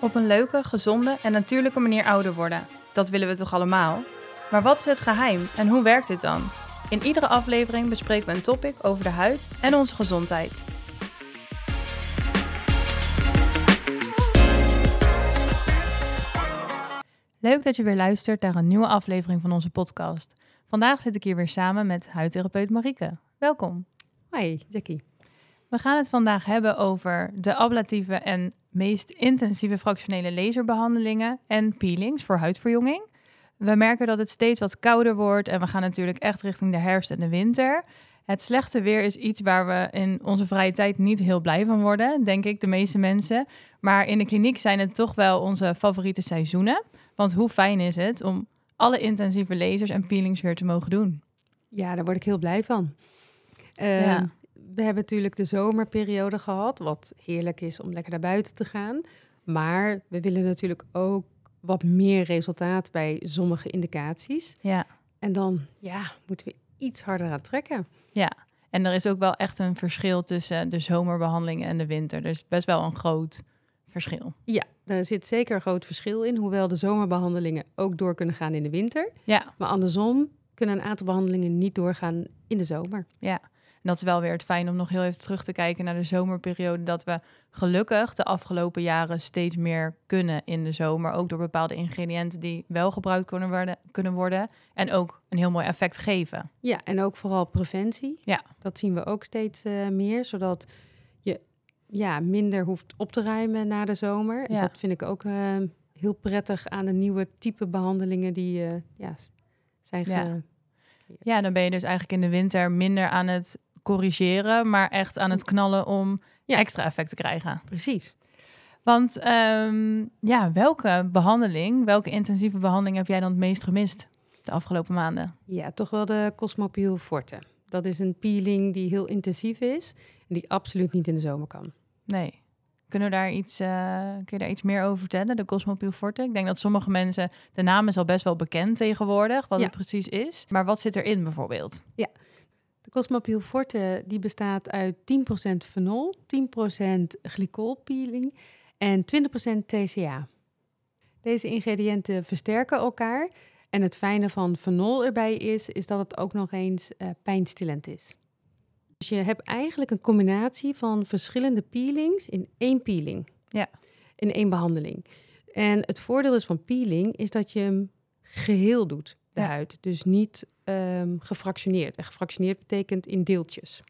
Op een leuke, gezonde en natuurlijke manier ouder worden. Dat willen we toch allemaal? Maar wat is het geheim en hoe werkt dit dan? In iedere aflevering bespreken we een topic over de huid en onze gezondheid. Leuk dat je weer luistert naar een nieuwe aflevering van onze podcast. Vandaag zit ik hier weer samen met huidtherapeut Marieke. Welkom. Hoi, Jackie. We gaan het vandaag hebben over de ablatieve en meest intensieve fractionele laserbehandelingen en peelings voor huidverjonging. We merken dat het steeds wat kouder wordt en we gaan natuurlijk echt richting de herfst en de winter. Het slechte weer is iets waar we in onze vrije tijd niet heel blij van worden, denk ik, de meeste mensen. Maar in de kliniek zijn het toch wel onze favoriete seizoenen. Want hoe fijn is het om alle intensieve lasers en peelings weer te mogen doen? Ja, daar word ik heel blij van. Uh, ja. We hebben natuurlijk de zomerperiode gehad, wat heerlijk is om lekker naar buiten te gaan. Maar we willen natuurlijk ook wat meer resultaat bij sommige indicaties. Ja. En dan ja, moeten we iets harder aan trekken. Ja, en er is ook wel echt een verschil tussen de zomerbehandelingen en de winter. Er is best wel een groot verschil. Ja, daar zit zeker een groot verschil in. Hoewel de zomerbehandelingen ook door kunnen gaan in de winter. Ja. Maar andersom kunnen een aantal behandelingen niet doorgaan in de zomer. Ja, en dat is wel weer het fijn om nog heel even terug te kijken naar de zomerperiode. Dat we gelukkig de afgelopen jaren steeds meer kunnen in de zomer. Ook door bepaalde ingrediënten die wel gebruikt kunnen worden. Kunnen worden en ook een heel mooi effect geven. Ja, en ook vooral preventie. Ja. Dat zien we ook steeds uh, meer. Zodat je ja, minder hoeft op te ruimen na de zomer. En Ja. dat vind ik ook uh, heel prettig aan de nieuwe type behandelingen die uh, ja, zijn ge- Ja. Ja, dan ben je dus eigenlijk in de winter minder aan het corrigeren, maar echt aan het knallen om Ja. extra effect te krijgen. Precies. Want ehm, ja, welke behandeling, welke intensieve behandeling heb jij dan het meest gemist de afgelopen maanden? Ja, toch wel de Cosmopil Forte. Dat is een peeling die heel intensief is en die absoluut niet in de zomer kan. Nee. Kunnen we daar iets, eh, kun je daar iets meer over vertellen, de Cosmopil Forte? Ik denk dat sommige mensen, de naam is al best wel bekend tegenwoordig, wat Ja. het precies is. Maar wat zit erin bijvoorbeeld? De Cosmopil Forte die bestaat uit 10% fenol, 10% glycolpeeling en 20% TCA. Deze ingrediënten versterken elkaar. En het fijne van fenol erbij is, is dat het ook nog eens eh, pijnstillend is. Dus je hebt eigenlijk een combinatie van verschillende peelings in één peeling. Ja. In één behandeling. En het voordeel is van peeling is dat je hem geheel doet, de Ja. huid. Dus niet ehm, gefractioneerd. En gefractioneerd betekent in deeltjes.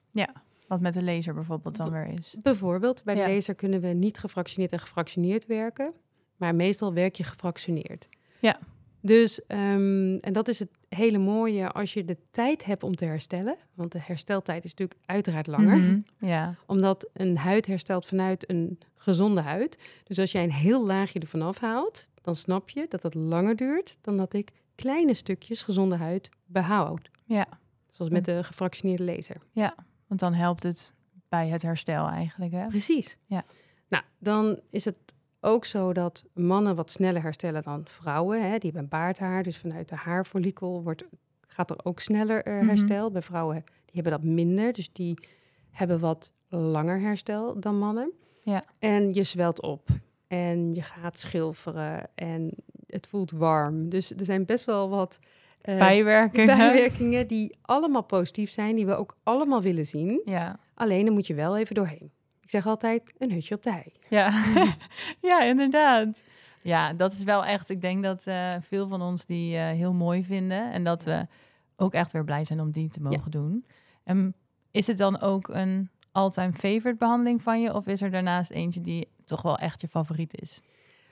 Wat met de laser bijvoorbeeld dan weer is. Bijvoorbeeld, bij de Ja. laser kunnen we niet gefractioneerd en gefractioneerd werken. Maar meestal werk je gefractioneerd. Ja. Dus, ehm, en dat is het hele mooie als je de tijd hebt om te herstellen. Want de hersteltijd is natuurlijk uiteraard langer. Mhm, Ja, Omdat een huid herstelt vanuit een gezonde huid. Dus als jij een heel laagje ervan afhaalt, dan snap je dat het langer duurt dan dat ik kleine stukjes gezonde huid behoud. ja. Zoals met de gefractioneerde laser. Want dan helpt het bij het herstel eigenlijk, hè? Precies. Ja. Nou, dan is het ook zo dat mannen wat sneller herstellen dan vrouwen. Hè? Die hebben baardhaar, dus vanuit de haarfollikel wordt, gaat er ook sneller eh, Mhm. herstel. Bij vrouwen die hebben dat minder, dus die hebben wat langer herstel dan mannen. Ja. En je zwelt op en je gaat schilferen en het voelt warm. Dus er zijn best wel wat eh, Bijwerkingen. bijwerkingen die allemaal positief zijn, die we ook allemaal willen zien. Ja, Alleen dan moet je wel even doorheen. Ik zeg altijd een hutje op de hei. ja. ja, inderdaad. Ja, dat is wel echt. Ik denk dat eh, veel van ons die eh, heel mooi vinden. En dat we ook echt weer blij zijn om die te mogen doen. En is het dan ook een all-time favorite behandeling van je? Of is er daarnaast eentje die toch wel echt je favoriet is?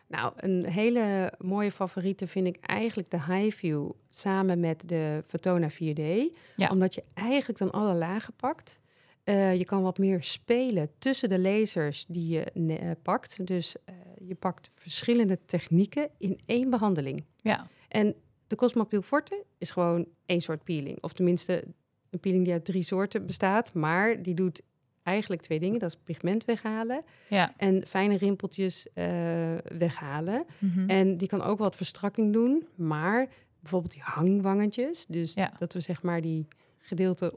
Nou, een hele mooie favoriete vind ik eigenlijk de Highview samen met de Photona 4D. Ja. Omdat je eigenlijk dan alle lagen pakt. Eh, je kan wat meer spelen tussen de lasers die je eh, pakt. Dus eh, je pakt verschillende technieken in één behandeling. Ja, En de Cosmopil Forte is gewoon één soort peeling. Of tenminste, een peeling die uit drie soorten bestaat. Maar die doet eigenlijk twee dingen. Dat is pigment weghalen ja. en fijne rimpeltjes eh, weghalen. Mhm. En die kan ook wat verstrakking doen. Maar bijvoorbeeld die hangwangetjes. Dus Ja. dat we zeg maar die gedeelte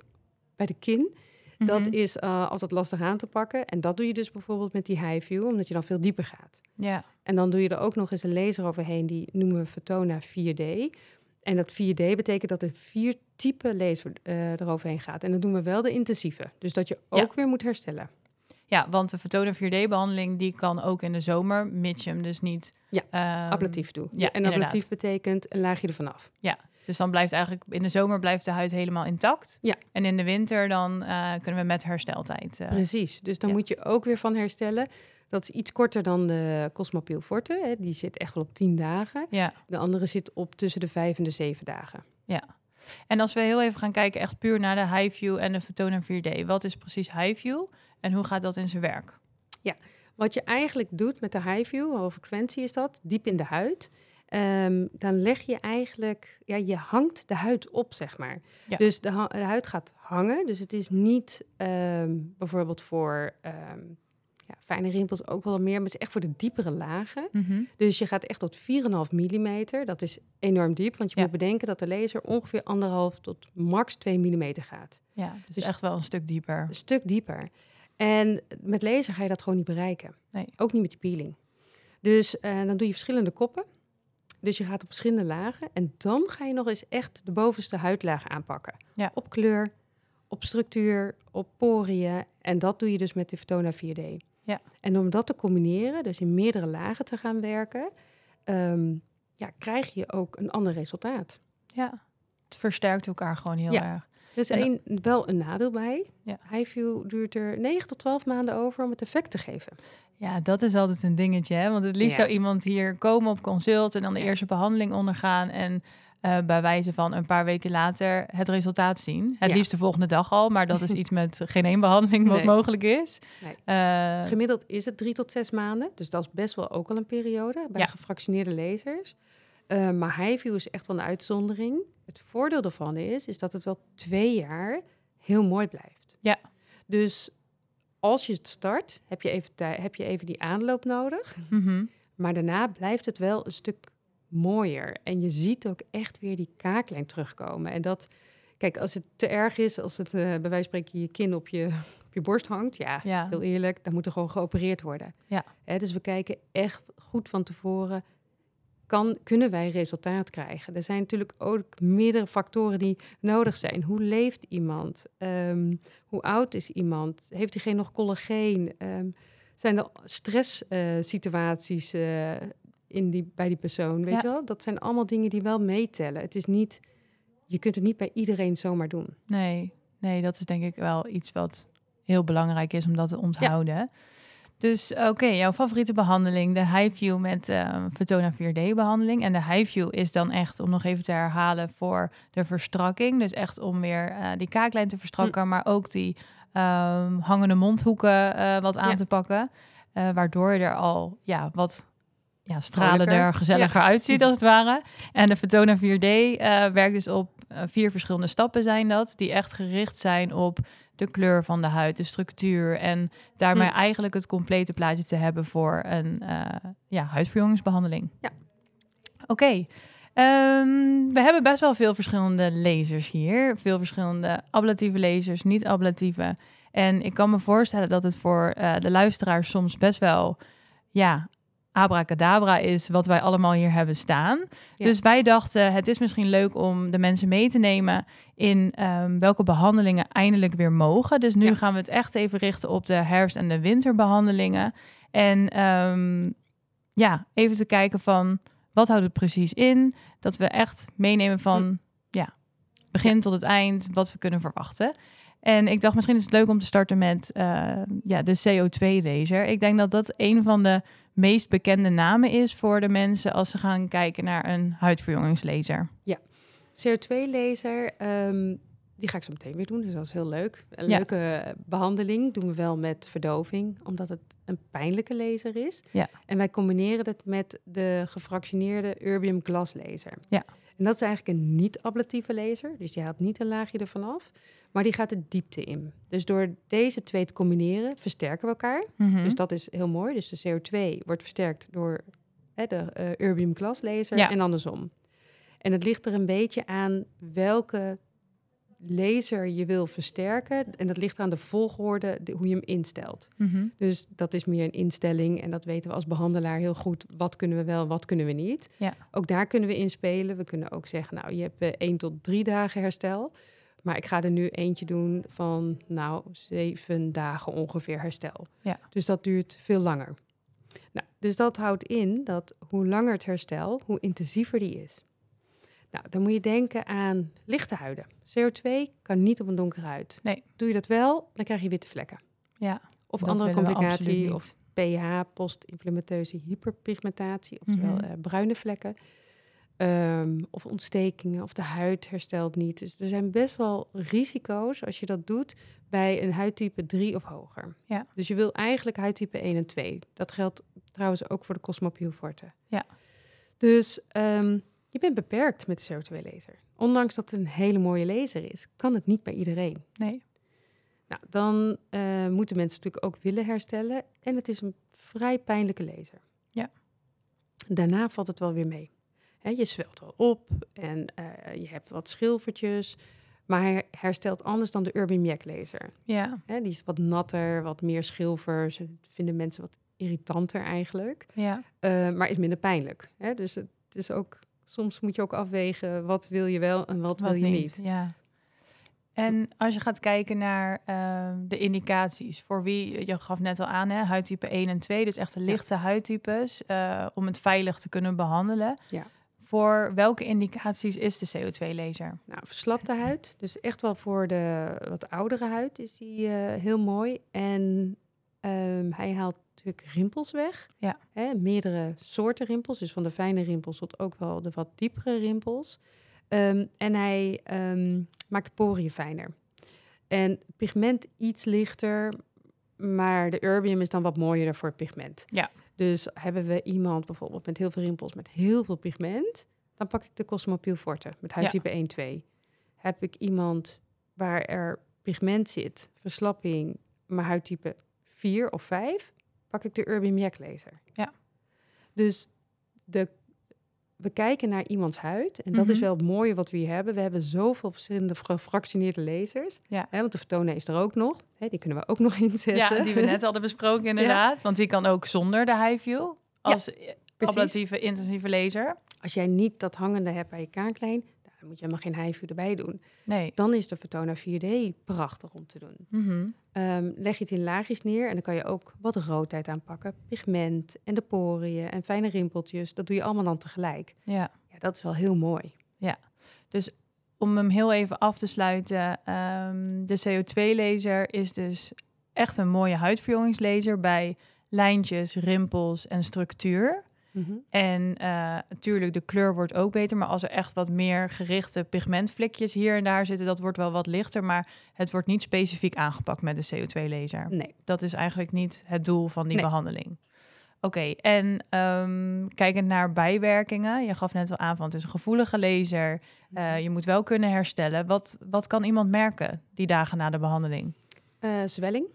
bij de kin. Dat Mhm. is eh, altijd lastig aan te pakken. En dat doe je dus bijvoorbeeld met die high view, omdat je dan veel dieper gaat. Ja, En dan doe je er ook nog eens een laser overheen, die noemen we Photona 4D. En dat 4D betekent dat er vier typen laser eh, eroverheen gaat. En dan doen we wel de intensieve. Dus dat je Ja. ook weer moet herstellen. ja want de Photona 4D-behandeling die kan ook in de zomer, mits je hem dus niet... Ja, ehm, ablatief doen. ja, en inderdaad. ablatief betekent een laagje ervan af. Dus dan blijft eigenlijk in de zomer blijft de huid helemaal intact. Ja. En in de winter dan eh, kunnen we met hersteltijd. eh, Precies. Dus dan ja. moet je ook weer van herstellen. Dat is iets korter dan de Cosmopiel Forte. Hè. Die zit echt wel op 10 dagen. ja. De andere zit op tussen de 5 en de 7 dagen. En als we heel even gaan kijken, echt puur naar de high view en de Photona 4D. Wat is precies high view en hoe gaat dat in zijn werk? Wat je eigenlijk doet met de high view, hoge frequentie is dat, diep in de huid. ehm, dan leg je eigenlijk, ja, je hangt de huid op, zeg maar. Ja. Dus de huid gaat hangen. Dus het is niet ehm, bijvoorbeeld voor ehm, ja, fijne rimpels ook wel meer, maar het is echt voor de diepere lagen. Dus je gaat echt tot 4,5 mm. Dat is enorm diep, want je Ja. moet bedenken dat de laser ongeveer 1,5 tot max 2 mm gaat. Ja, dus, Dus- echt wel een stuk dieper. Een stuk dieper. En met laser ga je dat gewoon niet bereiken. Nee. Ook niet met die peeling. Dus eh, dan doe je verschillende koppen. Dus je gaat op verschillende lagen. En dan ga je nog eens echt de bovenste huidlaag aanpakken. Ja. Op kleur, op structuur, op poriën. En dat doe je dus met de Photona 4D. Ja. En om dat te combineren, dus in meerdere lagen te gaan werken... ehm, ja, krijg je ook een ander resultaat. Ja, het versterkt elkaar gewoon heel Ja. erg. Er is één, wel een nadeel bij. Ja. Highview duurt er 9 tot 12 maanden over om het effect te geven. Ja, dat is altijd een dingetje. Hè? Want het liefst Ja. zou iemand hier komen op consult en dan de eerste behandeling ondergaan. En eh, bij wijze van een paar weken later het resultaat zien. Het Ja. liefst de volgende dag al, maar dat is iets met geen één behandeling wat Nee. mogelijk is. Nee. Eh, Gemiddeld is het 3 tot 6 maanden. Dus dat is best wel ook al een periode bij Ja. gefractioneerde lasers. Eh, maar Highview is echt wel een uitzondering. Het voordeel daarvan is, is dat het wel twee jaar heel mooi blijft. Ja. Dus als je het start, heb je even, heb je even die aanloop nodig. mhm. Maar daarna blijft het wel een stuk mooier. En je ziet ook echt weer die kaaklijn terugkomen. En dat, kijk, als het te erg is, als het eh, bij wijze van spreken je kin op je, op je borst hangt, ja, Ja. heel eerlijk, dan moet er gewoon geopereerd worden. Ja. Hè, dus we kijken echt goed van tevoren. Kan, kunnen wij resultaat krijgen? Er zijn natuurlijk ook meerdere factoren die nodig zijn. Hoe leeft iemand? Ehm, hoe oud is iemand? Heeft diegene nog collageen? Ehm, zijn er stresssituaties eh, in die, bij die persoon? Weet Ja. je wel? Dat zijn allemaal dingen die wel meetellen. Het is niet, je kunt het niet bij iedereen zomaar doen. Nee, nee, dat is denk ik wel iets wat heel belangrijk is om dat te onthouden. Dus oké, jouw favoriete behandeling, de HiView met eh Photona 4D-behandeling. En de HiView is dan echt, om nog even te herhalen, voor de verstrakking. Dus echt om weer eh, die kaaklijn te verstrakken, maar ook die ehm, hangende mondhoeken eh, wat aan Ja. te pakken. waardoor je er al ja, wat ja, stralender, Vrolijker. gezelliger uitziet als het ware. En de Photona 4D eh, werkt dus op eh, vier verschillende stappen zijn dat, die echt gericht zijn op de kleur van de huid, de structuur en daarmee Hm. eigenlijk het complete plaatje te hebben voor een eh, ja, huidverjongingsbehandeling. Ja. Oké. Ehm, we hebben best wel veel verschillende lasers hier. Veel verschillende ablatieve lasers, niet-ablatieve. En ik kan me voorstellen dat het voor de luisteraar soms best wel, ja, abracadabra is wat wij allemaal hier hebben staan. Ja. Dus wij dachten, het is misschien leuk om de mensen mee te nemen in ehm, welke behandelingen eindelijk weer mogen. Dus nu Ja. gaan we het echt even richten op de herfst- en de winterbehandelingen. En ehm, ja, even te kijken van wat houdt het precies in? Dat we echt meenemen van Hm. ja, begin tot het eind, wat we kunnen verwachten. En ik dacht, misschien is het leuk om te starten met eh, ja, de CO2-laser. Ik denk dat dat een van de meest bekende namen is voor de mensen als ze gaan kijken naar een huidverjongingslaser. CO2-laser, ehm, die ga ik zo meteen weer doen, dus dat is heel leuk. Een Ja. leuke eh, behandeling doen we wel met verdoving, omdat het een pijnlijke laser is. Ja. En wij combineren het met de gefractioneerde Erbium Glas laser. Ja. En dat is eigenlijk een niet-ablatieve laser, dus die haalt niet een laagje ervan af, maar die gaat de diepte in. Dus door deze twee te combineren, versterken we elkaar. Mhm. Dus dat is heel mooi. Dus de CO2 wordt versterkt door hè, de eh Erbium Glas laser Ja. en andersom. En het ligt er een beetje aan welke laser je wil versterken. En dat ligt aan de volgorde de, hoe je hem instelt. Mhm. Dus dat is meer een instelling. En dat weten we als behandelaar heel goed. Wat kunnen we wel, wat kunnen we niet. Ja. Ook daar kunnen we inspelen. We kunnen ook zeggen, nou, je hebt eh, één tot drie dagen herstel. Maar ik ga er nu eentje doen van, nou, zeven dagen ongeveer herstel. Ja. Dus dat duurt veel langer. Nou, dus dat houdt in dat hoe langer het herstel, hoe intensiever die is. Nou, dan moet je denken aan lichte huiden. CO2 kan niet op een donkere huid. Nee. Doe je dat wel, dan krijg je witte vlekken. Ja, Of andere complicatie, of pH, post-inflammateuze hyperpigmentatie, oftewel Mhm. eh, bruine vlekken. Ehm, of ontstekingen, of de huid herstelt niet. Dus er zijn best wel risico's als je dat doet bij een huidtype 3 of hoger. Ja. Dus je wil eigenlijk huidtype 1 en 2. Dat geldt trouwens ook voor de Cosmopiel Forte. Ja. Dus ehm, je bent beperkt met de CO2-laser. Ondanks dat het een hele mooie laser is, kan het niet bij iedereen. nee. Nou, dan eh, moeten mensen natuurlijk ook willen herstellen. En het is een vrij pijnlijke laser. Ja. Daarna valt het wel weer mee. Hè, je zwelt wel op en eh, je hebt wat schilfertjes. Maar hij herstelt anders dan de Urban Yak laser. Ja, die is wat natter, wat meer schilfers. Dat vinden mensen wat irritanter eigenlijk. ja. Eh, maar is minder pijnlijk. Dus het is ook, soms moet je ook afwegen wat wil je wel en wat, Wat wil je niet. Ja. En als je gaat kijken naar ehm, de indicaties, voor wie, je gaf net al aan, hè, huidtype 1 en 2, dus echt de lichte huidtypes, eh, om het veilig te kunnen behandelen. Ja. Voor welke indicaties is de CO2-laser? Nou, verslapte huid. Dus echt wel voor de wat oudere huid is die eh, heel mooi. En ehm, hij haalt natuurlijk rimpels weg. Ja. Hè, meerdere soorten rimpels. Dus van de fijne rimpels tot ook wel de wat diepere rimpels. Ehm, en hij ehm, maakt de poriën fijner. En pigment iets lichter. Maar de Urbium is dan wat mooier voor het pigment. Ja. Dus hebben we iemand bijvoorbeeld met heel veel rimpels, met heel veel pigment, dan pak ik de Cosmopiel Forte met huidtype 1, 2. Heb ik iemand waar er pigment zit, verslapping, maar huidtype 4 of 5, pak ik de Urban Yak laser. Ja. Dus de, we kijken naar iemands huid en dat is Mhm. wel het mooie wat we hier hebben. We hebben zoveel verschillende gefractioneerde lasers. Ja. Hè, want de Vertona is er ook nog. Hè, die kunnen we ook nog inzetten. Ja, die we net hadden besproken inderdaad. Want die kan ook zonder de high-view als ablatieve intensieve laser. Als jij niet dat hangende hebt bij je kaaklijn, dan moet je helemaal geen HIVU erbij doen. Nee. Dan is de Vertona 4D prachtig om te doen. Mhm. Ehm, leg je het in laagjes neer en dan kan je ook wat roodheid aanpakken. Pigment en de poriën en fijne rimpeltjes. Dat doe je allemaal dan tegelijk. Ja. Ja, dat is wel heel mooi. Dus om hem heel even af te sluiten, ehm, de CO2-laser is dus echt een mooie huidverjongingslaser bij lijntjes, rimpels en structuur. Mhm. En eh, natuurlijk, de kleur wordt ook beter. Maar als er echt wat meer gerichte pigmentvlekjes hier en daar zitten, dat wordt wel wat lichter. Maar het wordt niet specifiek aangepakt met de CO2-laser. Nee. Dat is eigenlijk niet het doel van die Nee. behandeling. Oké, en ehm, kijkend naar bijwerkingen. Je gaf net al aan van het is een gevoelige laser. Eh, je moet wel kunnen herstellen. Wat, wat kan iemand merken die dagen na de behandeling? Eh, zwelling.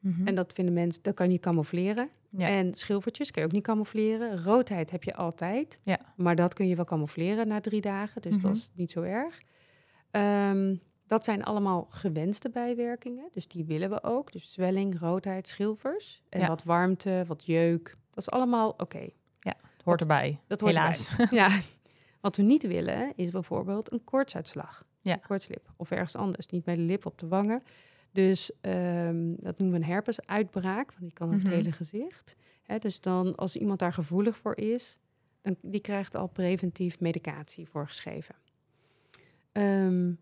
Mhm. En dat vinden mensen, dat kan je camoufleren. Ja. En schilfertjes kan je ook niet camoufleren. Roodheid heb je altijd. Ja. Maar dat kun je wel camoufleren na drie dagen. Dus Mhm. dat is niet zo erg. Ehm, dat zijn allemaal gewenste bijwerkingen. Dus die willen we ook. Dus zwelling, roodheid, schilfers. En Ja. wat warmte, wat jeuk. Dat is allemaal oké. het hoort erbij, Dat hoort helaas. ja. Wat we niet willen is bijvoorbeeld een koortsuitslag. Ja. Een koortslip. Of ergens anders. Niet bij de lip, op de wangen. Dus ehm, dat noemen we een herpesuitbraak. Want die kan over Mhm. het hele gezicht. Hè, dus dan, als iemand daar gevoelig voor is, dan die krijgt al preventief medicatie voorgeschreven. Ehm,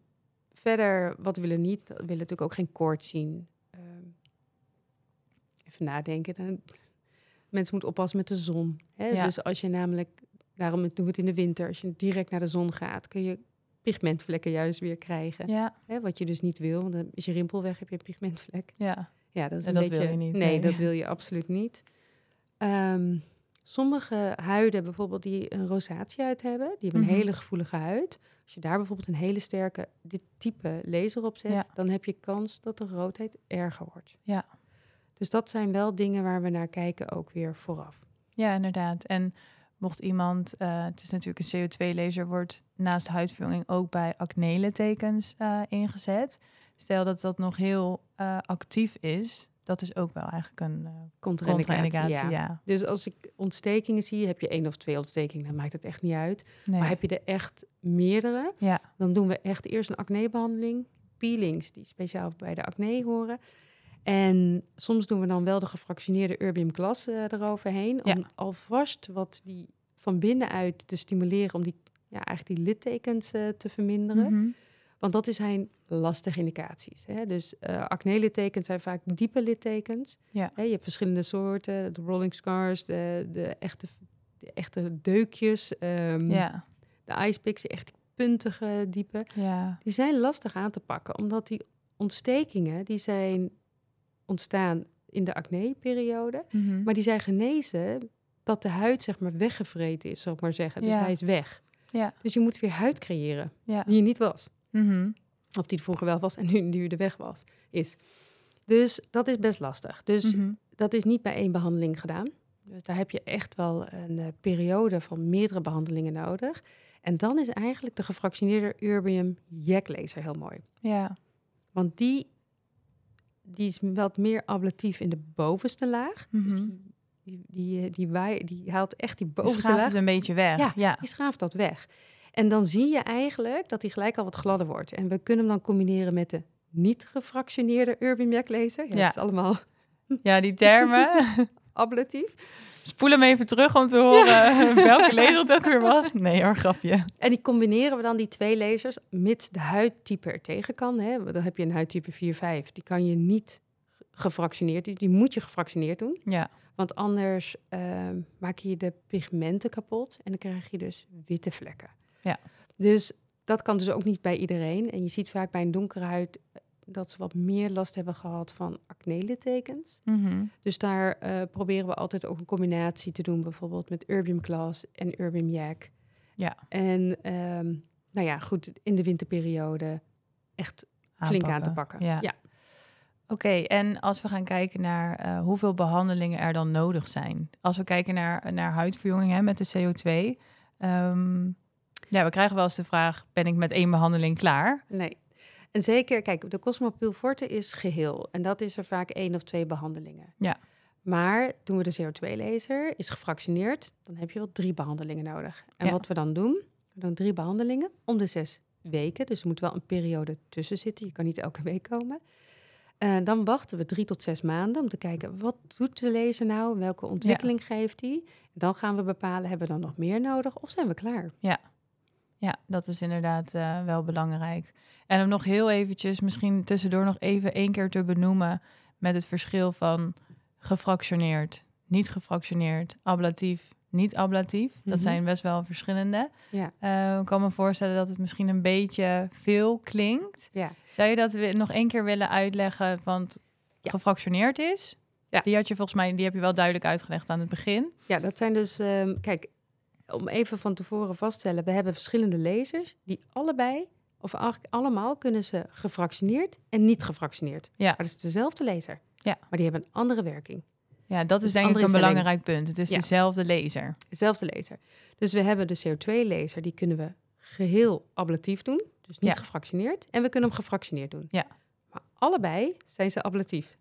verder, wat we willen niet, we willen natuurlijk ook geen koorts zien. Ehm, even nadenken. Dan, mensen moeten oppassen met de zon. Ja. Dus als je namelijk, daarom doen we het in de winter, als je direct naar de zon gaat, kun je pigmentvlekken juist weer krijgen. Ja, Hè? Wat je dus niet wil, want dan is je rimpel weg, heb je een pigmentvlek. ja. Ja, dat is En een dat beetje. wil je niet, Nee, nee. dat wil je absoluut niet. Ehm, sommige huiden, bijvoorbeeld die een rosatie-huid hebben, die hebben Mhm. een hele gevoelige huid. Als je daar bijvoorbeeld een hele sterke dit type laser op zet, Ja. dan heb je kans dat de roodheid erger wordt. Ja. Dus dat zijn wel dingen waar we naar kijken, ook weer vooraf. Ja, inderdaad. En mocht iemand, eh, het is natuurlijk een CO2-laser, wordt naast huidverjonging ook bij acne-littekens eh, ingezet. Stel dat dat nog heel eh, actief is, dat is ook wel eigenlijk een uh, Contraindicatie, contraindicatie. ja. Ja. Dus als ik ontstekingen zie, heb je één of twee ontstekingen, dan maakt het echt niet uit. Nee. Maar heb je er echt meerdere, Ja, dan doen we echt eerst een acnebehandeling, peelings die speciaal bij de acne horen. En soms doen we dan wel de gefractioneerde erbium glas eh, eroverheen, om Ja. alvast wat die van binnenuit te stimuleren, om die, ja, eigenlijk die littekens eh, te verminderen. Mhm. Want dat zijn lastige indicaties. Hè? Dus eh acne-littekens zijn vaak diepe littekens. Ja. Hè, je hebt verschillende soorten, de rolling scars, de, de, echte, de echte deukjes, ehm, ja, de ice picks, echt puntige diepe. ja, Die zijn lastig aan te pakken, omdat die ontstekingen die zijn ontstaan in de acne-periode, Mhm. maar die zijn genezen dat de huid zeg maar weggevreten is, zal ik maar zeggen. Dus Ja. hij is weg. Ja. Dus je moet weer huid creëren ja. die er niet was. Mhm. Of die er vroeger wel was en nu, nu de weg was, is. Dus dat is best lastig. Dus Mhm. dat is niet bij één behandeling gedaan. Dus daar heb je echt wel een eh, periode van meerdere behandelingen nodig. En dan is eigenlijk de gefractioneerde erbium jack laser heel mooi. ja, Want die, die is wat meer ablatief in de bovenste laag. Dus Mhm. die, die, die, eh, die, waai- die haalt echt die bovenste gaat laag. het een beetje weg. Ja, Ja, Die schaaft dat weg. En dan zie je eigenlijk dat die gelijk al wat gladder wordt. En we kunnen hem dan combineren met de niet gefractioneerde Urban Jack laser. Ja, Ja. Het is allemaal ja die termen. ablatief. Spoel hem even terug om te horen welke laser het ook weer was. Nee hoor, grapje. En die combineren we dan, die twee lasers, mits de huidtype er tegen kan. Hè. Dan heb je een huidtype 4-5. Die kan je niet gefractioneerd, die, die moet je gefractioneerd doen. Ja, Want anders ehm, maak je de pigmenten kapot en dan krijg je dus witte vlekken. Ja. Dus dat kan dus ook niet bij iedereen. En je ziet vaak bij een donkere huid dat ze wat meer last hebben gehad van acne-littekens. Mhm. Dus daar eh, proberen we altijd ook een combinatie te doen, bijvoorbeeld met Erbium Glass en Erbium Jack. Ja. En ehm, nou ja, goed, in de winterperiode echt flink aan te pakken. Ja. ja. Oké, en als we gaan kijken naar eh, hoeveel behandelingen er dan nodig zijn. Als we kijken naar, naar huidverjonging hè, met de CO2. ehm, ja, we krijgen wel eens de vraag, ben ik met één behandeling klaar? Nee. En zeker, kijk, de Cosmopil Forte is geheel. En dat is er vaak één of twee behandelingen. Ja. Maar doen we de CO2-laser, is gefractioneerd, dan heb je wel drie behandelingen nodig. En Ja. wat we dan doen, we doen drie behandelingen om de zes weken. Dus er moet wel een periode tussen zitten. Je kan niet elke week komen. Eh, dan wachten we drie tot zes maanden om te kijken, wat doet de laser nou? Welke ontwikkeling geeft die? Dan gaan we bepalen, hebben we dan nog meer nodig of zijn we klaar? Ja, dat is inderdaad eh, wel belangrijk. En om nog heel eventjes, misschien tussendoor nog even één keer te benoemen met het verschil van gefractioneerd, niet gefractioneerd, ablatief, niet ablatief. Mhm. Dat zijn best wel verschillende. Ja. Eh, ik kan me voorstellen dat het misschien een beetje veel klinkt. Ja. Zou je dat nog één keer willen uitleggen? Want Ja. gefractioneerd is, Ja. die had je volgens mij, die heb je wel duidelijk uitgelegd aan het begin. Ja, dat zijn dus, ehm, kijk, om even van tevoren vast te stellen, we hebben verschillende lasers die allebei, of eigenlijk allemaal, kunnen ze gefractioneerd en niet gefractioneerd. Ja. Maar het is dezelfde laser. Ja. Maar die hebben een andere werking. Ja, dat is Dus denk ik andere een belangrijk punt. Het is Ja. dezelfde laser. Dezelfde laser. Dus we hebben de CO2-laser, die kunnen we geheel ablatief doen, dus niet Ja. gefractioneerd. En we kunnen hem gefractioneerd doen. Ja. Maar allebei zijn ze ablatief.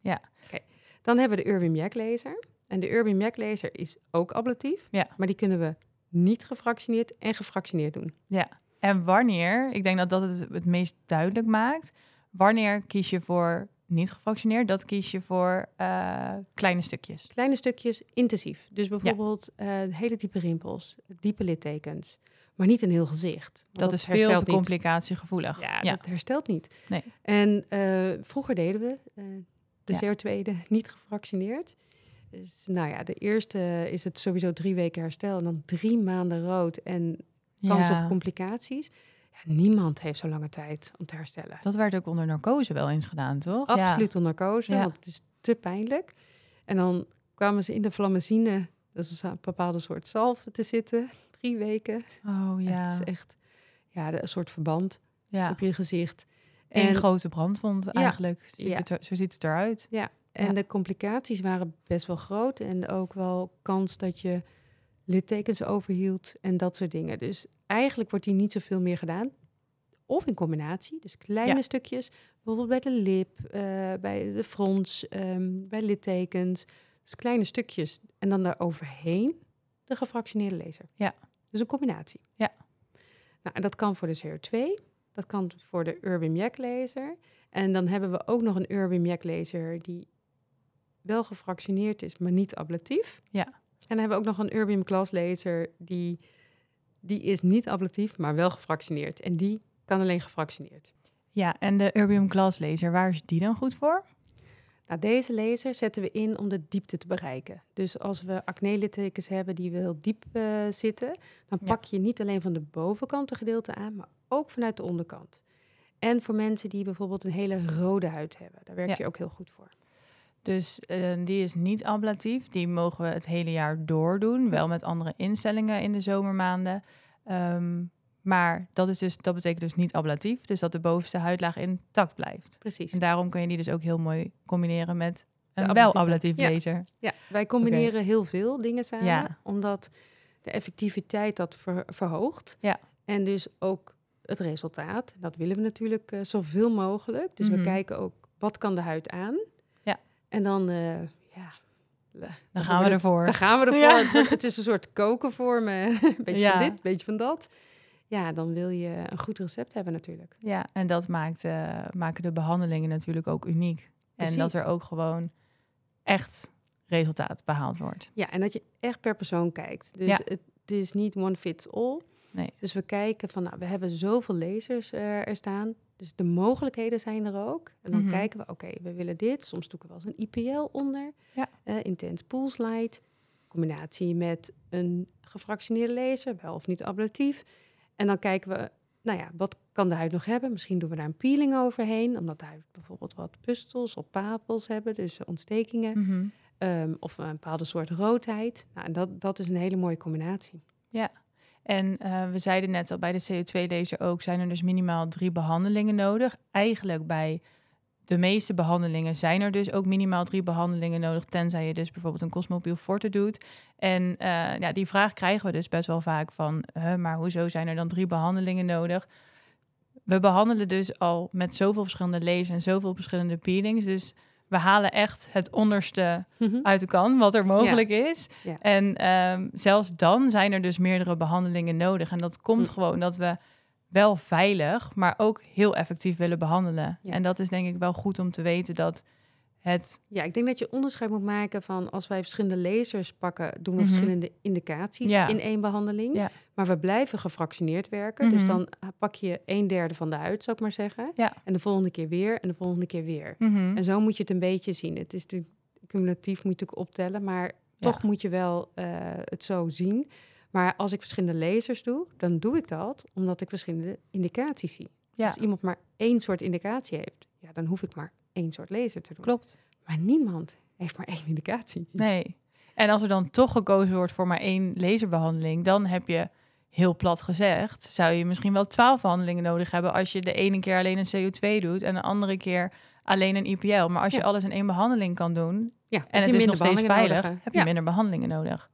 Ja. Oké. Dan hebben we de Urban Jack laser. En de Urban Jack laser is ook ablatief. Ja. Maar die kunnen we niet gefractioneerd en gefractioneerd doen. Ja. En wanneer, ik denk dat dat het het meest duidelijk maakt, wanneer kies je voor niet gefractioneerd? Dat kies je voor eh, kleine stukjes. Kleine stukjes intensief. Dus bijvoorbeeld eh, hele diepe rimpels, diepe littekens. Maar niet een heel gezicht. Dat, is veel te complicatiegevoelig. Ja, ja. dat herstelt niet. Nee. En eh, vroeger deden we de Ja. CO2 niet gefractioneerd. Nou ja, de eerste is het sowieso drie weken herstel en dan drie maanden rood en kans Ja. op complicaties. Ja, niemand heeft zo lange tijd om te herstellen. Dat werd ook onder narcose wel eens gedaan, toch? Absoluut onder narcose, want het is te pijnlijk. En dan kwamen ze in de flammazine, dat is een bepaalde soort zalf, te zitten. Drie weken. Ja. Oh Het ja. is echt ja, een soort verband op je gezicht. Eén En- grote brandwond eigenlijk. Ziet het er- zo ziet het eruit. Ja, en Ja. de complicaties waren best wel groot. En ook wel kans dat je littekens overhield en dat soort dingen. Dus eigenlijk wordt hier niet zoveel meer gedaan. Of in combinatie, dus kleine Ja. stukjes, bijvoorbeeld bij de lip, eh, bij de frons, ehm, bij littekens. Dus kleine stukjes en dan daar overheen de gefractioneerde laser. Ja. Dus een combinatie. Ja. Nou, en dat kan voor de CO2, dat kan voor de Urban Yak laser. En dan hebben we ook nog een Urban Yak laser die wel gefractioneerd is, maar niet ablatief. Ja. En dan hebben we ook nog een Urbium Class laser die, die is niet ablatief, maar wel gefractioneerd. En die kan alleen gefractioneerd. Ja, en de Urbium Glass laser, waar is die dan goed voor? Nou, deze laser zetten we in om de diepte te bereiken. Dus als we acne-littekens hebben die heel diep eh, zitten, dan Ja. pak je niet alleen van de bovenkant een gedeelte aan, maar ook vanuit de onderkant. En voor mensen die bijvoorbeeld een hele rode huid hebben, daar werkt Ja. die ook heel goed voor. Dus eh, die is niet ablatief. Die mogen we het hele jaar door doen. Wel met andere instellingen in de zomermaanden. Ehm, maar dat, is dus, dat betekent dus niet ablatief. Dus dat de bovenste huidlaag intact blijft. Precies. En daarom kun je die dus ook heel mooi combineren met een ablatieve. wel ablatief Ja. laser. Ja, wij combineren heel veel dingen samen, Ja. omdat de effectiviteit dat ver- verhoogt. Ja. En dus ook het resultaat. Dat willen we natuurlijk eh, zoveel mogelijk. Dus Mhm. we kijken ook, wat kan de huid aan? En dan, eh, ja... Dan gaan we ervoor. Dan gaan we ervoor. Ja. Het is een soort koken voor me. Een beetje Ja. van dit, een beetje van dat. Ja, dan wil je een goed recept hebben natuurlijk. Ja, en dat maakt, eh, maken de behandelingen natuurlijk ook uniek. En dat Precies. er ook gewoon echt resultaat behaald wordt. Ja, en dat je echt per persoon kijkt. Dus Ja. het, het is niet one fits all. Nee. Dus we kijken van, nou, we hebben zoveel lasers eh, er staan. Dus de mogelijkheden zijn er ook. En dan Mhm. kijken we, oké, we willen dit. Soms doen we wel eens een IPL onder. Ja. Eh, intense pulse light. Combinatie met een gefractioneerde laser, wel of niet ablatief. En dan kijken we, nou ja, wat kan de huid nog hebben? Misschien doen we daar een peeling overheen. Omdat de huid bijvoorbeeld wat pustels of papels hebben. Dus ontstekingen. Mhm. Ehm, of een bepaalde soort roodheid. Nou, en dat, dat is een hele mooie combinatie. En eh, we zeiden net al bij de CO2-laser ook, zijn er dus minimaal drie behandelingen nodig. Eigenlijk bij de meeste behandelingen zijn er dus ook minimaal drie behandelingen nodig, tenzij je dus bijvoorbeeld een Cosmopiel Forte doet. En eh, ja, die vraag krijgen we dus best wel vaak van, huh, maar hoezo zijn er dan drie behandelingen nodig? We behandelen dus al met zoveel verschillende lasers en zoveel verschillende peelings, dus we halen echt het onderste uit de kan, wat er mogelijk is. Ja. En ehm, zelfs dan zijn er dus meerdere behandelingen nodig. En dat komt Hm. gewoon dat we wel veilig, maar ook heel effectief willen behandelen. Ja. En dat is denk ik wel goed om te weten dat het... Ja, ik denk dat je onderscheid moet maken van als wij verschillende lasers pakken, doen we Mhm. verschillende indicaties Ja. in één behandeling. Ja. Maar we blijven gefractioneerd werken. Dus Mhm. dan ah, pak je een derde van de huid, zou ik maar zeggen. Ja. En de volgende keer weer en de volgende keer weer. Mhm. En zo moet je het een beetje zien. Het is natuurlijk cumulatief, moet je natuurlijk optellen, maar toch moet je wel eh, het zo zien. Maar als ik verschillende lasers doe, dan doe ik dat omdat ik verschillende indicaties zie. Als iemand maar één soort indicatie heeft, ja, dan hoef ik maar één soort laser te doen. Klopt. Maar niemand heeft maar één indicatie. Nee. En als er dan toch gekozen wordt voor maar één laserbehandeling, dan heb je heel plat gezegd, zou je misschien wel twaalf behandelingen nodig hebben als je de ene keer alleen een CO2 doet en de andere keer alleen een IPL. Maar als je Ja. alles in één behandeling kan doen, Ja, en het is nog steeds veilig, nodig, heb je ja. minder behandelingen nodig.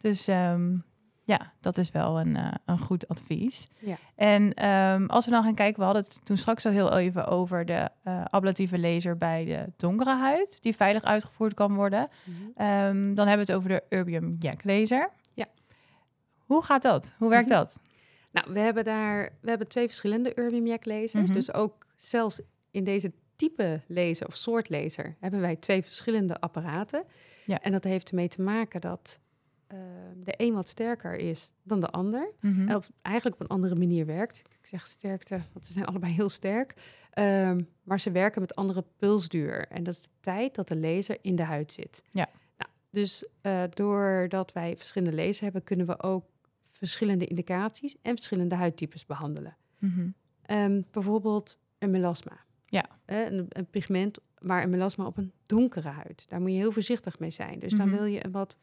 Dus ehm, ja, dat is wel een, eh, een goed advies. Ja. En ehm, als we dan gaan kijken, we hadden het toen straks al heel even over de eh, ablatieve laser bij de donkere huid, die veilig uitgevoerd kan worden. Mhm. Ehm, dan hebben we het over de Urbium Yak laser. Ja. Hoe gaat dat? Hoe werkt Mhm. dat? Nou, we hebben daar we hebben twee verschillende Urbium Yak lasers. Mhm. Dus ook zelfs in deze type laser of soort laser hebben wij twee verschillende apparaten. Ja. En dat heeft ermee te maken dat eh, de een wat sterker is dan de ander. Mhm. Of eigenlijk op een andere manier werkt. Ik zeg sterkte, want ze zijn allebei heel sterk. Ehm, maar ze werken met andere pulsduur. En dat is de tijd dat de laser in de huid zit. Ja. Nou, dus eh, doordat wij verschillende lasers hebben, kunnen we ook verschillende indicaties en verschillende huidtypes behandelen. Mhm. Ehm, bijvoorbeeld een melasma. Ja. Eh, een, een pigment, maar een melasma op een donkere huid. Daar moet je heel voorzichtig mee zijn. Dus dan Mhm. wil je een wat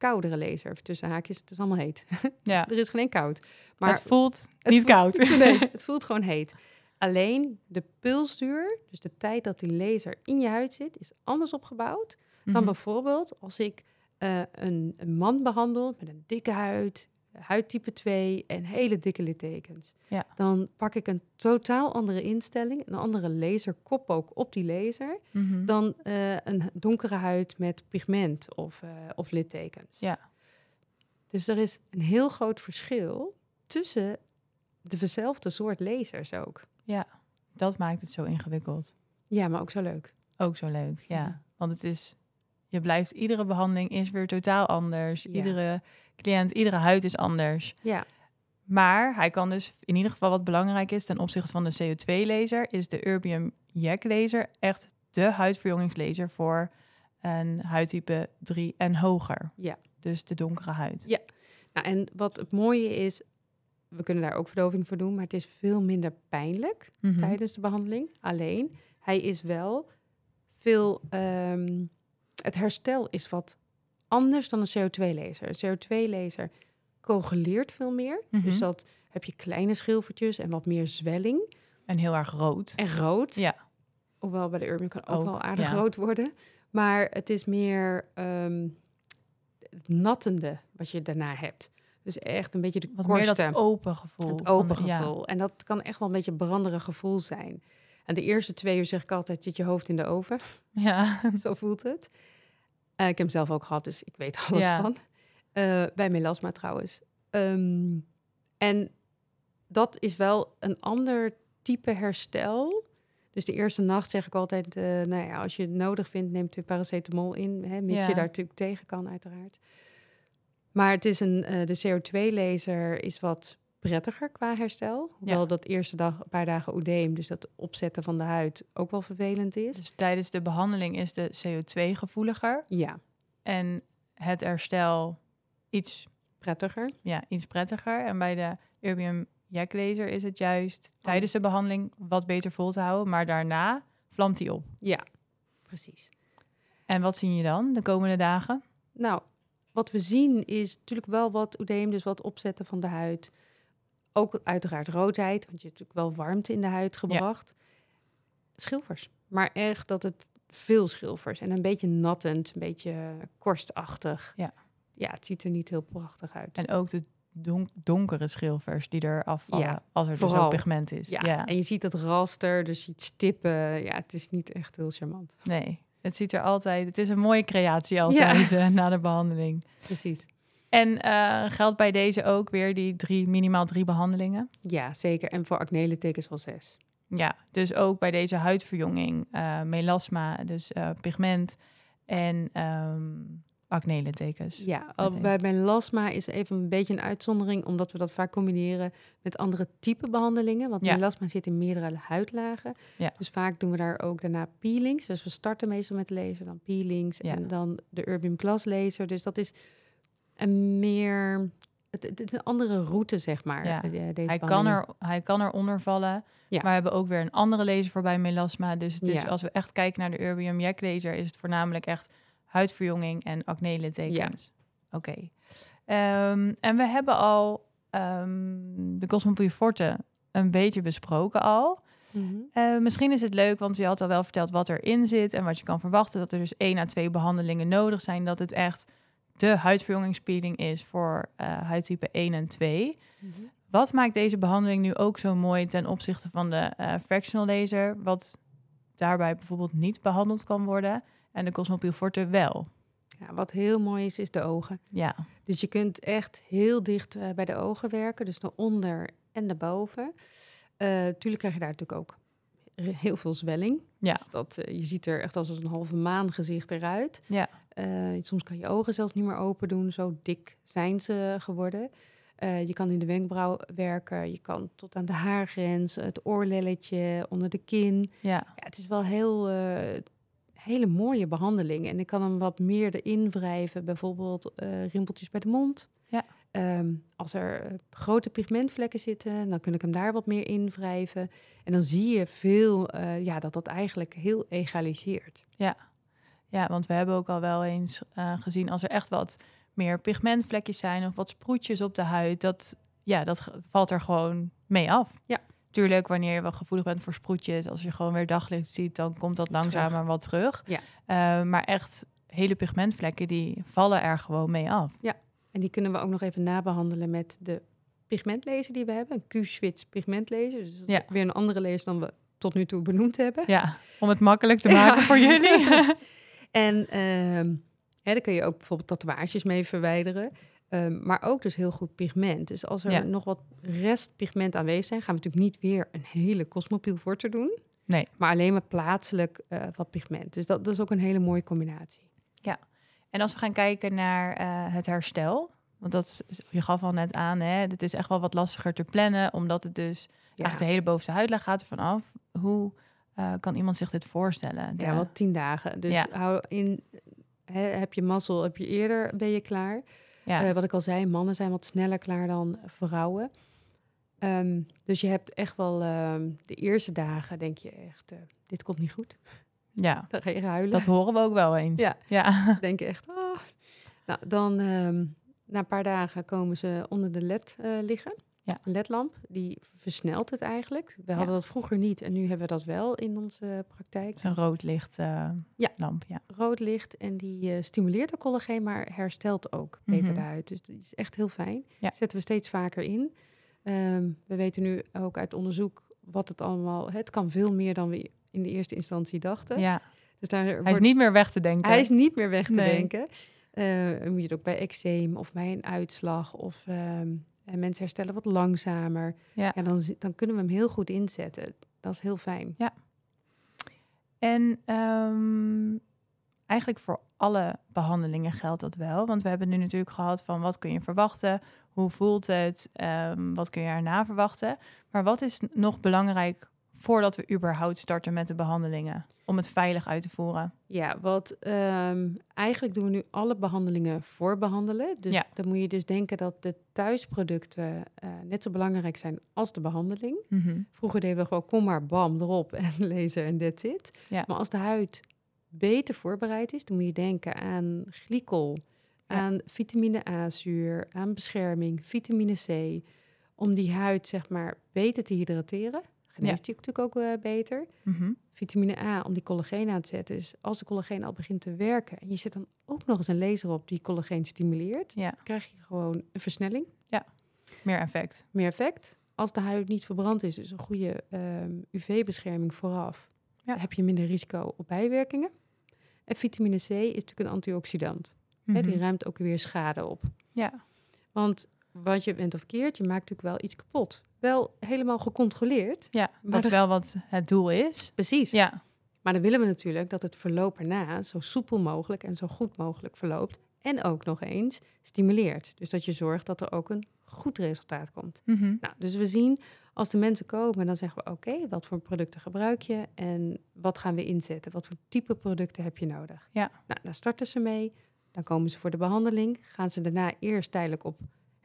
koudere laser. Tussen haakjes, het is allemaal heet. Ja. er is geen koud. Maar het voelt het niet voelt- koud. nee, het voelt gewoon heet. Alleen de pulsduur, dus de tijd dat die laser in je huid zit, is anders opgebouwd dan Mhm. bijvoorbeeld als ik eh, een, een man behandel met een dikke huid, huidtype 2 en hele dikke littekens. Ja. Dan pak ik een totaal andere instelling, een andere laserkop ook op die laser, Mhm. dan eh, een donkere huid met pigment of, eh, of littekens. Ja. Dus er is een heel groot verschil tussen dezelfde soort lasers ook. Ja, dat maakt het zo ingewikkeld. Ja, maar ook zo leuk. Ook zo leuk, ja. Want het is, je blijft, iedere behandeling is weer totaal anders. Ja. Iedere cliënt, iedere huid is anders. Ja, Maar hij kan dus, in ieder geval wat belangrijk is ten opzichte van de CO2-laser, is de Erbium YAG laser echt de huidverjongingslaser voor een huidtype 3 en hoger. Ja. Dus de donkere huid. Ja. nou, en wat het mooie is, we kunnen daar ook verdoving voor doen, maar het is veel minder pijnlijk Mhm. tijdens de behandeling. Alleen, hij is wel veel, ehm, het herstel is wat anders dan een CO2-laser. Een CO2-laser coaguleert veel meer, Mhm. dus dat heb je kleine schilfertjes en wat meer zwelling En heel erg rood. en rood. Ja. Hoewel bij de Urban kan ook, Ook, wel aardig ja. rood worden. Maar het is meer ehm, het nattende wat je daarna hebt. Dus echt een beetje de Wat meer dat open gevoel. het van- open ja. gevoel. En dat kan echt wel een beetje een branderig gevoel zijn. En de eerste twee uur zeg ik altijd, zit je hoofd in de oven. Ja. Zo voelt het. Eh, ik heb hem zelf ook gehad, dus ik weet alles Ja. van. Eh, bij melasma trouwens. Ehm, en dat is wel een ander type herstel. Dus de eerste nacht zeg ik altijd, eh, nou ja, als je het nodig vindt, neem twee paracetamol in, hè, mits je daar natuurlijk tegen kan uiteraard. Maar het is een, de CO2-laser is wat prettiger qua herstel. Hoewel dat eerste dag, een paar dagen oedeem, dus dat opzetten van de huid, ook wel vervelend is. Dus tijdens de behandeling is de CO2 gevoeliger Ja, en het herstel iets, prettiger. ja, iets prettiger. En bij de Erbium YAG laser is het juist tijdens de behandeling wat beter vol te houden, maar daarna vlamt hij op. Ja, precies. En wat zie je dan de komende dagen? Nou, wat we zien is natuurlijk wel wat oedeem, dus wat opzetten van de huid. Ook uiteraard roodheid, want je hebt natuurlijk wel warmte in de huid gebracht. Schilfers, maar echt dat het veel schilfers en een beetje nattend, een beetje korstachtig. Ja. Ja, het ziet er niet heel prachtig uit. En ook de donk- donkere schilfers die er afvallen Ja, als er dus vooral. ook pigment is. ja, Ja, en je ziet dat raster, dus je ziet stippen. Ja, het is niet echt heel charmant. nee. Het ziet er altijd, het is een mooie creatie altijd eh, na de behandeling. Precies. En eh, geldt bij deze ook weer die drie, minimaal drie behandelingen? Ja, zeker. En voor acne tekens wel zes. Ja, dus ook bij deze huidverjonging, eh, melasma, dus eh, pigment en ehm acne littekens. Ja, bij melasma is even een beetje een uitzondering, omdat we dat vaak combineren met andere type behandelingen. Want Ja. melasma zit in meerdere huidlagen. Ja. Dus vaak doen we daar ook daarna peelings. Dus we starten meestal met laser, dan peelings Ja. en dan de Urbium Glass laser. Dus dat is een meer, het, een andere route, zeg maar. Ja. deze Hij kan, er, hij kan eronder vallen, Ja. maar we hebben ook weer een andere laser voor bij melasma. Dus het is, Ja. als we echt kijken naar de Erbium YAG laser, is het voornamelijk echt huidverjonging en acne littekens. Oké. Ehm, en we hebben al ehm, de Cosmopure Forte een beetje besproken al. Mhm. Eh, misschien is het leuk, want je had al wel verteld wat erin zit en wat je kan verwachten. Dat er dus één à twee behandelingen nodig zijn. Dat het echt de huidverjongingspeeling is voor eh, huidtype 1 en 2. Mhm. Wat maakt deze behandeling nu ook zo mooi ten opzichte van de eh, fractional laser, wat daarbij bijvoorbeeld niet behandeld kan worden en de Cosmopure Forte wel? Ja, wat heel mooi is, is de ogen. Ja, Dus je kunt echt heel dicht eh, bij de ogen werken, dus de onder en de boven. Tuurlijk krijg je daar natuurlijk ook heel veel zwelling. Ja. Dus dat, je ziet er echt als een halve maan gezicht eruit. Ja. Eh, soms kan je ogen zelfs niet meer open doen, zo dik zijn ze geworden. Eh, je kan in de wenkbrauw werken, je kan tot aan de haargrens, het oorlelletje, onder de kin. ja, Ja, het is wel heel eh, hele mooie behandeling. En ik kan hem wat meer erin wrijven. Bijvoorbeeld rimpeltjes bij de mond. Ja. Ehm, als er grote pigmentvlekken zitten, dan kun ik hem daar wat meer in wrijven. En dan zie je veel, ja, dat dat eigenlijk heel egaliseert. ja, want we hebben ook al wel eens eh, gezien als er echt wat meer pigmentvlekjes zijn of wat sproetjes op de huid, dat, ja, dat valt er gewoon mee af. Ja. Tuurlijk, wanneer je wel gevoelig bent voor sproetjes, als je gewoon weer daglicht ziet, dan komt dat langzamer wat terug. Ja. Eh, maar echt hele pigmentvlekken, die vallen er gewoon mee af. En die kunnen we ook nog even nabehandelen met de pigmentlaser die we hebben. Een Q-switch pigmentlaser. Dus dat Ja. weer een andere laser dan we tot nu toe benoemd hebben. Ja, om het makkelijk te Ja. maken voor jullie. En ehm hè, daar kun je ook bijvoorbeeld tatoeages mee verwijderen. Ehm, maar ook dus heel goed pigment. Dus als er Ja. nog wat restpigment aanwezig zijn, gaan we natuurlijk niet weer een hele Cosmopiel Forte doen. Nee. Maar alleen maar plaatselijk eh, wat pigment. Dus dat, dat is ook een hele mooie combinatie. En als we gaan kijken naar eh, het herstel, want dat is, je gaf al net aan, hè, het is echt wel wat lastiger te plannen, omdat het dus Ja, echt de hele bovenste huidlaag gaat ervan af. Hoe eh, kan iemand zich dit voorstellen? De- ja wat tien dagen. Dus Ja. hou in, heb je mazzel, heb je eerder, ben je klaar. ja. Eh, wat ik al zei, mannen zijn wat sneller klaar dan vrouwen. Ehm, dus je hebt echt wel ehm, de eerste dagen denk je echt, eh, dit komt niet goed. ja, Dan ga je huilen. dat horen we ook wel eens. Ja. ja. Ze denken echt, oh. Nou, dan ehm, na een paar dagen komen ze onder de led liggen. Ja. Een ledlamp, die versnelt het eigenlijk. We hadden dat vroeger niet en nu hebben we dat wel in onze praktijk. Een rood licht eh, Ja. lamp, ja. Rood licht en die eh, stimuleert de collageen, maar herstelt ook beter Mhm. de huid. Dus die is echt heel fijn. Ja. Zetten we steeds vaker in. Ehm, we weten nu ook uit onderzoek wat het allemaal... Het kan veel meer dan we in de eerste instantie dachten. ja. Dus daar Hij is niet meer weg te denken. Hij is niet meer weg te Nee. denken. Dan moet je het ook bij eczeem of bij een uitslag of ehm, en mensen herstellen wat langzamer. Ja. dan, dan kunnen we hem heel goed inzetten. Dat is heel fijn. En ehm, eigenlijk voor alle behandelingen geldt dat wel. Want we hebben nu natuurlijk gehad van wat kun je verwachten, hoe voelt het, ehm, wat kun je erna verwachten. Maar wat is nog belangrijk voordat we überhaupt starten met de behandelingen? Om het veilig uit te voeren. Ja, wat ehm, eigenlijk doen we nu alle behandelingen voorbehandelen. Dus Ja. dan moet je dus denken dat de thuisproducten eh, net zo belangrijk zijn als de behandeling. Vroeger deden we gewoon kom maar bam erop en lezen en that's it. Ja. Maar als de huid beter voorbereid is, dan moet je denken aan glycol, Ja. aan vitamine A-zuur, aan bescherming, vitamine C. Om die huid zeg maar beter te hydrateren. Geneest die natuurlijk ook eh, beter. Mhm. Vitamine A om die collageen aan te zetten. Dus als de collageen al begint te werken en je zet dan ook nog eens een laser op die collageen stimuleert, Ja, dan krijg je gewoon een versnelling meer effect. meer effect. Als de huid niet verbrand is, dus een goede ehm, UV-bescherming vooraf, Ja. heb je minder risico op bijwerkingen. En vitamine C is natuurlijk een antioxidant. Hè, die Mhm. ruimt ook weer schade op. Ja, Want wat je bent of keert, je maakt natuurlijk wel iets kapot. Wel helemaal gecontroleerd. ja Maar wat de- wel wat het doel is. Precies. Ja, Maar dan willen we natuurlijk dat het verloop erna zo soepel mogelijk en zo goed mogelijk verloopt. En ook nog eens stimuleert. Dus dat je zorgt dat er ook een goed resultaat komt. Mhm. Nou, dus we zien als de mensen komen, dan zeggen we: Oké, wat voor producten gebruik je en wat gaan we inzetten? Wat voor type producten heb je nodig? Ja. Nou, daar starten ze mee. Dan komen ze voor de behandeling. Gaan ze daarna eerst tijdelijk op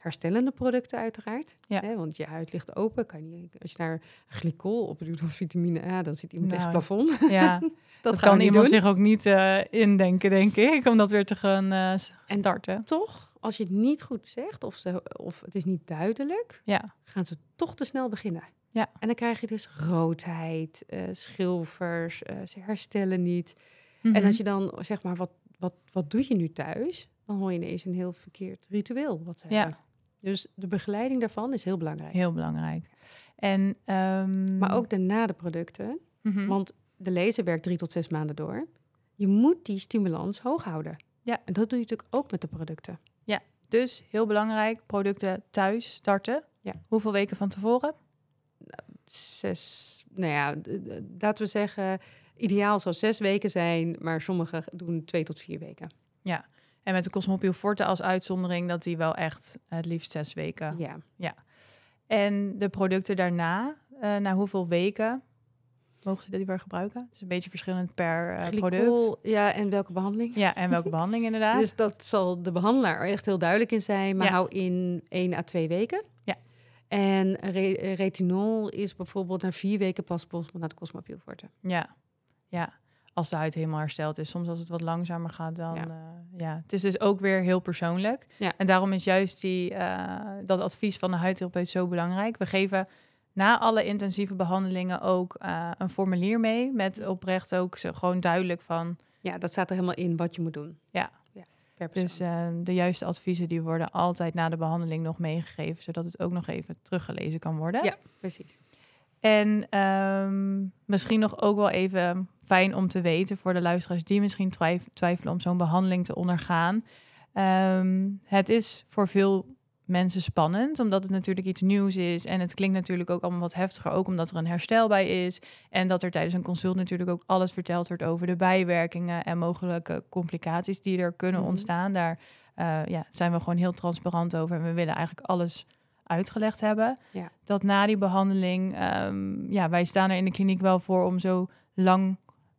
herstellende producten, uiteraard. Ja. Hè, want je huid ligt open. Kan je, als je daar glycol op doet of vitamine A, dan zit iemand het Nou, plafond. ja. dat kan iemand doen. zich ook niet eh, indenken, denk ik, om dat weer te gaan eh, En- starten. Toch, als je het niet goed zegt of, ze, of het is niet duidelijk, Ja, gaan ze toch te snel beginnen. Ja. En dan krijg je dus roodheid, eh, schilfers, ze herstellen niet. En Mhm. als je dan zeg maar, wat, wat, wat doe je nu thuis? Dan hoor je ineens een heel verkeerd ritueel wat ze Ja. hebben. Dus de begeleiding daarvan is heel belangrijk. heel belangrijk. En, ehm, Maar ook daarna de producten. mhm. Want de laser werkt drie tot zes maanden door. Je moet die stimulans hoog houden. Ja. En dat doe je natuurlijk ook met de producten. Dus heel belangrijk, producten thuis starten. Ja. Hoeveel weken van tevoren? Zes, nou ja, laten we zeggen, ideaal zou zes weken zijn, maar sommigen doen twee tot vier weken. En met de Cosmopiel Forte als uitzondering dat die wel echt het liefst zes weken. Ja. En de producten daarna, eh na hoeveel weken mogen ze die weer gebruiken? Het is een beetje verschillend per eh, product. Ja, en welke behandeling? Ja, en welke behandeling inderdaad. Dus dat zal de behandelaar echt heel duidelijk in zijn, maar Ja. hou in één à twee weken. Ja. En re- retinol is bijvoorbeeld na vier weken pas pas naar de Cosmopiel Forte. Ja, ja. Als de huid helemaal hersteld is. Soms als het wat langzamer gaat dan... Ja. Ja, ja. Het is dus ook weer heel persoonlijk. Ja. En daarom is juist die, eh, dat advies van de huidtherapeut zo belangrijk. We geven na alle intensieve behandelingen ook eh, een formulier mee. Met oprecht ook zo gewoon duidelijk van. Ja, dat staat er helemaal in wat je moet doen. Ja. ja per. Dus eh, de juiste adviezen die worden altijd na de behandeling nog meegegeven, zodat het ook nog even teruggelezen kan worden. Ja, precies. En ehm, misschien nog ook wel even fijn om te weten voor de luisteraars die misschien twijf- twijfelen om zo'n behandeling te ondergaan. Ehm, het is voor veel mensen spannend, omdat het natuurlijk iets nieuws is. En het klinkt natuurlijk ook allemaal wat heftiger, ook omdat er een herstel bij is. En dat er tijdens een consult natuurlijk ook alles verteld wordt over de bijwerkingen en mogelijke complicaties die er kunnen Mhm. ontstaan. Daar eh, ja, zijn we gewoon heel transparant over. En we willen eigenlijk alles uitgelegd hebben. Ja. Dat na die behandeling, ehm, ja, wij staan er in de kliniek wel voor om zo lang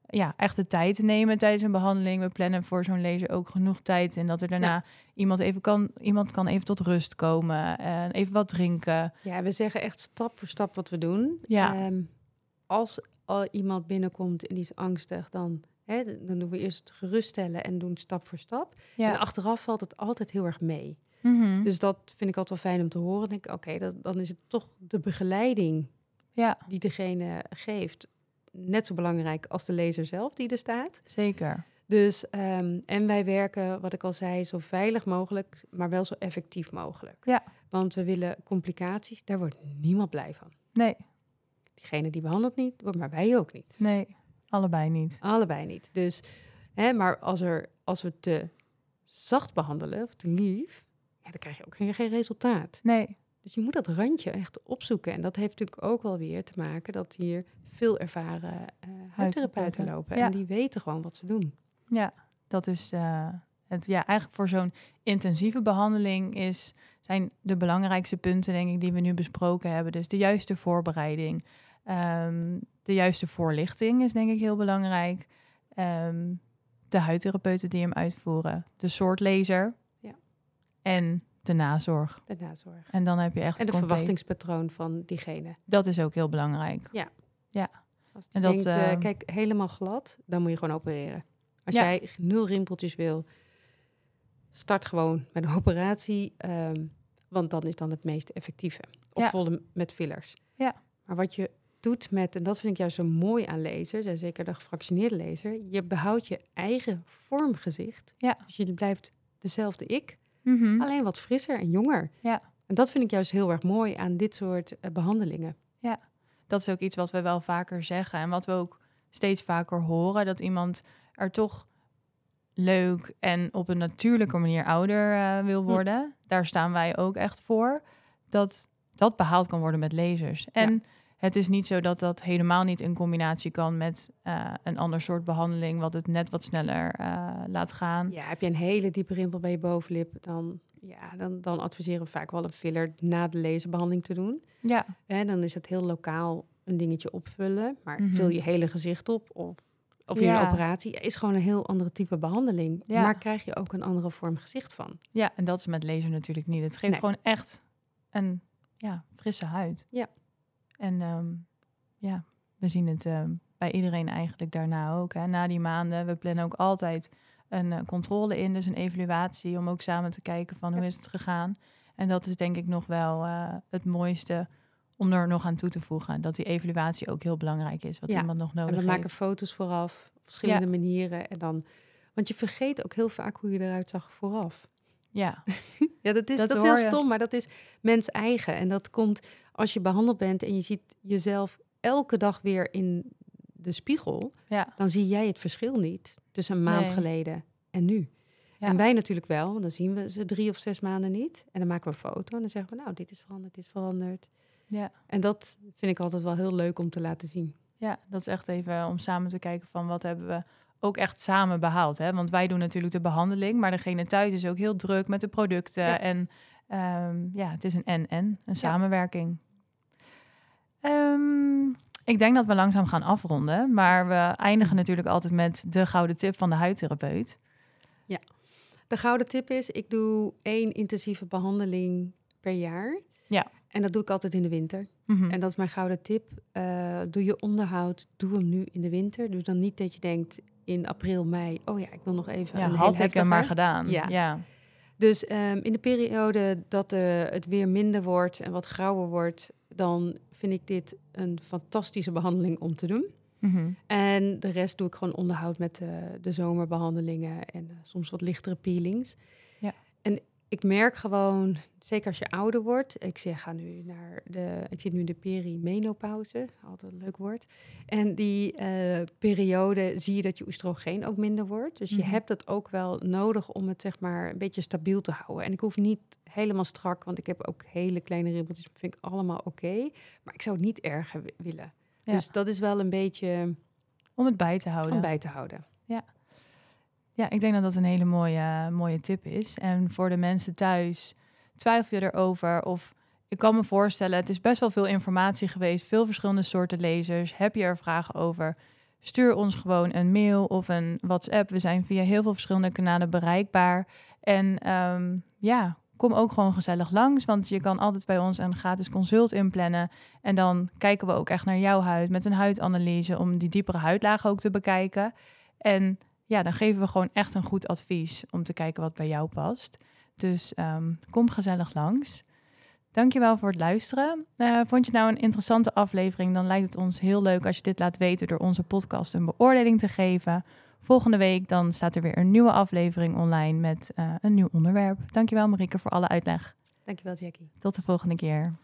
ja, echt de tijd te nemen tijdens een behandeling. We plannen voor zo'n lezer ook genoeg tijd in dat er daarna iemand even kan, iemand kan even tot rust komen en even wat drinken. Ja, we zeggen echt stap voor stap wat we doen. Ja. Ehm, als al iemand binnenkomt en die is angstig, dan, hè, dan doen we eerst geruststellen en doen stap voor stap. En achteraf valt het altijd heel erg mee. Mhm. Dus dat vind ik altijd wel fijn om te horen. Dan denk ik, oké, dat dan is het toch de begeleiding ja, die degene geeft net zo belangrijk als de lezer zelf die er staat. zeker. Dus, ehm, en wij werken, wat ik al zei, zo veilig mogelijk, maar wel zo effectief mogelijk. Ja. Want we willen complicaties, daar wordt niemand blij van. Nee, Diegene die behandelt niet, maar wij ook niet. nee, allebei niet. Allebei niet. Dus, hè, maar als, er, als we te zacht behandelen, of te lief, ja, dan krijg je ook geen, geen resultaat. Nee, Dus je moet dat randje echt opzoeken. En dat heeft natuurlijk ook wel weer te maken dat hier veel ervaren eh huidtherapeuten lopen. Ja. En die weten gewoon wat ze doen. ja, dat is eh, het. Ja, eigenlijk voor zo'n intensieve behandeling is, zijn de belangrijkste punten, denk ik, die we nu besproken hebben. Dus de juiste voorbereiding, ehm, de juiste voorlichting is denk ik heel belangrijk. Ehm, de huidtherapeuten die hem uitvoeren, de soort laser Ja. en de nazorg. De nazorg. En dan heb je echt En de verwachtingspatroon van diegene. Dat is ook heel belangrijk. Als En je dat, denkt, eh, eh, kijk, helemaal glad, dan moet je gewoon opereren. Als Ja. jij nul rimpeltjes wil, start gewoon met een operatie. ehm, want dan is dan het meest effectieve. Of Ja. volle met fillers. Ja. Maar wat je doet met, en dat vind ik juist zo mooi aan lasers, en zeker de gefractioneerde laser, je behoudt je eigen vormgezicht. Ja. Dus je blijft dezelfde ik, Mhm. alleen wat frisser en jonger. Ja. En dat vind ik juist heel erg mooi aan dit soort eh, behandelingen. dat is ook iets wat we wel vaker zeggen en wat we ook steeds vaker horen: dat iemand er toch leuk en op een natuurlijke manier ouder eh, wil Hm. worden. Daar staan wij ook echt voor. Dat dat behaald kan worden met lasers. En het is niet zo dat dat helemaal niet in combinatie kan met eh, een ander soort behandeling, wat het net wat sneller eh, laat gaan. Ja, heb je een hele diepe rimpel bij je bovenlip, dan, ja, dan, dan adviseren we vaak wel een filler na de laserbehandeling te doen. Ja, En dan is het heel lokaal een dingetje opvullen, maar Mhm. vul je hele gezicht op of, of in een operatie is gewoon een heel andere type behandeling. Ja. Maar krijg je ook een andere vorm gezicht van. ja, en dat is met laser natuurlijk niet. Het geeft Nee. gewoon echt een ja, frisse huid. Ja. En ehm, ja, we zien het ehm, bij iedereen eigenlijk daarna ook. Hè. Na die maanden, we plannen ook altijd een eh, controle in, dus een evaluatie, om ook samen te kijken van hoe is het gegaan. En dat is denk ik nog wel eh, het mooiste om er nog aan toe te voegen. Dat die evaluatie ook heel belangrijk is, wat Ja. iemand nog nodig we heeft. maken foto's vooraf, op verschillende manieren. En dan, want je vergeet ook heel vaak hoe je eruit zag vooraf. Ja, Ja, dat is, Dat dat is heel stom, maar dat is mens eigen. En dat komt als je behandeld bent en je ziet jezelf elke dag weer in de spiegel, ja, dan zie jij het verschil niet tussen een maand Nee. geleden en nu. Ja. En wij natuurlijk wel, want dan zien we ze drie of zes maanden niet. En dan maken we een foto en dan zeggen we, nou, dit is veranderd, dit is veranderd. ja. En dat vind ik altijd wel heel leuk om te laten zien. Ja, dat is echt even om samen te kijken van wat hebben we ook echt samen behaald. Hè? Want wij doen natuurlijk de behandeling, maar degene thuis is ook heel druk met de producten. Ja. En ehm, ja, het is een en-en, een samenwerking. Ehm, ik denk dat we langzaam gaan afronden, maar we eindigen natuurlijk altijd met de gouden tip van de huidtherapeut. De gouden tip is, ik doe één intensieve behandeling per jaar. Ja. En dat doe ik altijd in de winter. Mhm. En dat is mijn gouden tip. Eh, doe je onderhoud, doe hem nu in de winter. Dus dan niet dat je denkt in april, mei, oh ja, ik wil nog even ja, heel had ik hem maar gedaan. Ja. ja. Dus ehm, in de periode dat eh, het weer minder wordt en wat grauwer wordt, dan vind ik dit een fantastische behandeling om te doen. Mhm. En de rest doe ik gewoon onderhoud met de, de zomerbehandelingen en eh, soms wat lichtere peelings. Ik merk gewoon, zeker als je ouder wordt, ik zeg, ga nu naar de, ik zit nu in de perimenopauze, altijd een leuk woord. En die eh, periode zie je dat je oestrogeen ook minder wordt. Dus je Mhm. hebt dat ook wel nodig om het zeg maar een beetje stabiel te houden. En ik hoef niet helemaal strak, want ik heb ook hele kleine ribbeltjes, vind ik allemaal oké. Maar ik zou het niet erger wi- willen. Ja. Dus dat is wel een beetje Om het bij te houden. om bij te houden. Ja, ik denk dat dat een hele mooie, mooie tip is. En voor de mensen thuis, twijfel je erover? Of ik kan me voorstellen, het is best wel veel informatie geweest, veel verschillende soorten lezers. Heb je er vragen over? Stuur ons gewoon een mail of een WhatsApp. We zijn via heel veel verschillende kanalen bereikbaar. En ehm, ja, kom ook gewoon gezellig langs, want je kan altijd bij ons een gratis consult inplannen. En dan kijken we ook echt naar jouw huid met een huidanalyse om die diepere huidlagen ook te bekijken. En ja, dan geven we gewoon echt een goed advies om te kijken wat bij jou past. Dus ehm, kom gezellig langs. Dankjewel voor het luisteren. Eh, vond je nou een interessante aflevering? Dan lijkt het ons heel leuk als je dit laat weten door onze podcast een beoordeling te geven. Volgende week dan staat er weer een nieuwe aflevering online met eh, een nieuw onderwerp. Dankjewel Marieke voor alle uitleg. Dankjewel, Jackie. Tot de volgende keer.